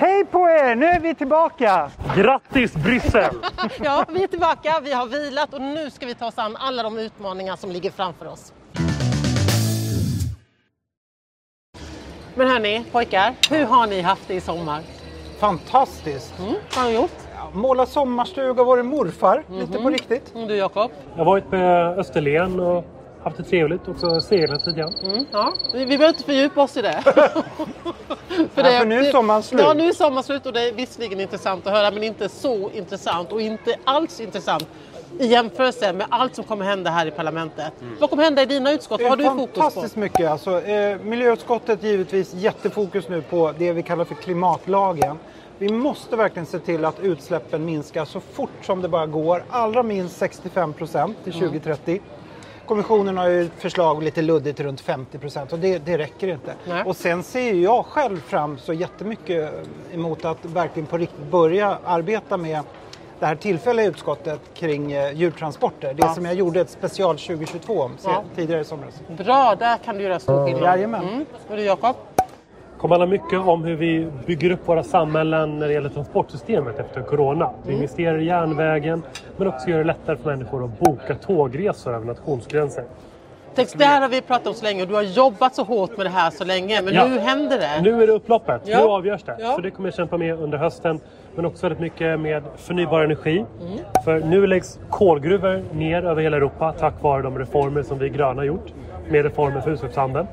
Hej på er! Nu är vi tillbaka! Grattis Bryssel! Ja, vi är tillbaka, vi har vilat och nu ska vi ta oss an alla de utmaningar som ligger framför oss. Men hörni, pojkar, hur har ni haft det i sommar? Fantastiskt! Mm, vad har ni gjort? Måla sommarstuga, varit morfar lite på riktigt. Mm, Du Jakob? Jag har varit på Österlen och haft det trevligt. Också seglat lite grann. Mm, ja. Vi, vi behöver inte fördjupa oss i det. Ja, för nu är sommaren slut. Ja, nu är sommaren slut och det är visserligen intressant att höra men inte så intressant och inte alls intressant i jämförelse med allt som kommer hända här i parlamentet. Vad kommer hända i dina utskott? Vad har Det du fokus på? fantastiskt mycket. Alltså, eh, miljöutskottet givetvis jättefokus nu på det vi kallar för klimatlagen. Vi måste verkligen se till att utsläppen minskar så fort som det bara går. Allra minst 65 procent till Mm. 2030. Kommissionen har ju ett förslag lite luddigt runt 50 procent och det, det räcker inte. Nej. Och sen ser jag själv fram så jättemycket emot att verkligen på riktigt börja arbeta med det här tillfälliga utskottet kring eh, djurtransporter. Det Ja. som jag gjorde ett special 2022 om Ja. tidigare i somras. Bra, där kan du göra stor skillnad. Jajamän. Mm. Och du Jakob? Kommer handla mycket om hur vi bygger upp våra samhällen när det gäller transportsystemet efter corona. Vi investerar i järnvägen men också gör det lättare för människor att boka tågresor över nationsgränser. Tänk, det här har vi pratat om så länge och du har jobbat så hårt med det här så länge men Ja. nu händer det. Nu är det upploppet, Ja. nu avgörs det. Ja. Så det kommer jag kämpa med under hösten. Men också väldigt mycket med förnybar energi. Mm. För nu läggs kolgruvor ner över hela Europa tack vare de reformer som vi gröna gjort. Med reformer för utsläppshandeln.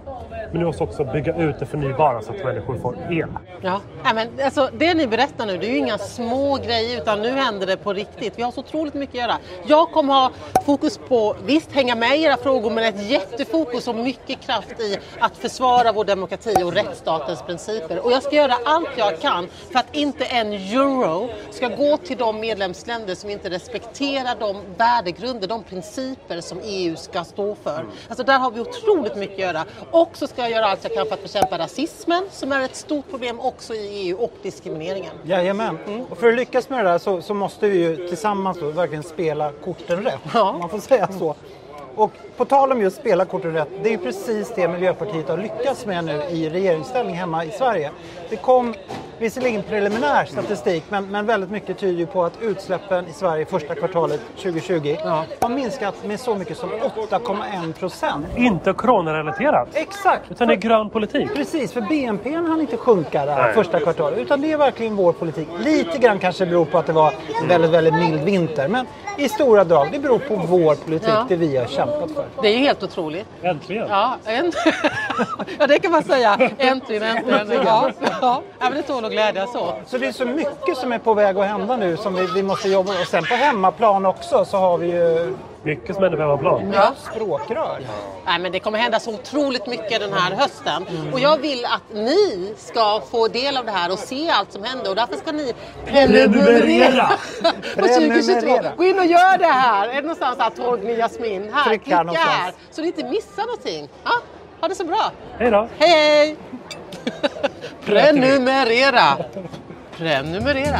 Men vi måste också bygga ut det förnybara så att människor får el. Ja. Nej, men, alltså, det ni berättar nu det är ju inga små grejer utan nu händer det på riktigt. Vi har så otroligt mycket att göra. Jag kommer ha fokus på, visst hänga med i era frågor men ett jättefokus och mycket kraft i att försvara vår demokrati och rättsstatens principer. Och jag ska göra allt jag kan för att inte en euro ska gå till de medlemsländer som inte respekterar de värdegrunder, de principer som EU ska stå för. Alltså där har vi otroligt mycket att göra. Och så ska jag göra allt jag kan för att bekämpa rasismen som är ett stort problem också i EU och diskrimineringen. Jajamän. Och för att lyckas med det där så, så måste vi ju tillsammans då verkligen spela korten rätt. Ja. Man får säga så. Och på tal om just spela korten rätt, det är ju precis det Miljöpartiet har lyckats med nu i regeringsställning hemma i Sverige. Det kom visserligen preliminär statistik men, men väldigt mycket tyder på att utsläppen i Sverige första kvartalet 2020 Ja. har minskat med så mycket som 8,1 procent. Inte coronarelaterat. Exakt! Utan det är grön politik. Precis, för BNP hann inte sjunka det här Nej. första kvartalet. Utan det är verkligen vår politik. Lite grann kanske beror på att det var en väldigt, väldigt mild vinter. Men i stora drag, det beror på vår politik, Ja. det vi har kämpat för. Det är ju helt otroligt. Äntligen. Ja, en... ja det kan man säga. Äntligen, äntligen. Ja, ja. ja men det tål att glädjas åt. Så det är så mycket som är på väg att hända nu som vi, vi måste jobba med. Och sen på hemmaplan också så har vi ju Mycket som händer på hemmaplan. Ja. språkrör. Nej, men det kommer hända så otroligt mycket den här hösten. Och jag vill att ni ska få del av det här och se allt som händer. Och därför ska ni Prenumerera! på 2022. Prenumerera. Gå in och gör det här. Är det någonstans här Torgny Jasmin? Här, Tryck här klicka någonstans. här. Så ni inte missar någonting. Ja, ha det så bra. Hej då! Hej hej! Prenumerera! Prenumerera!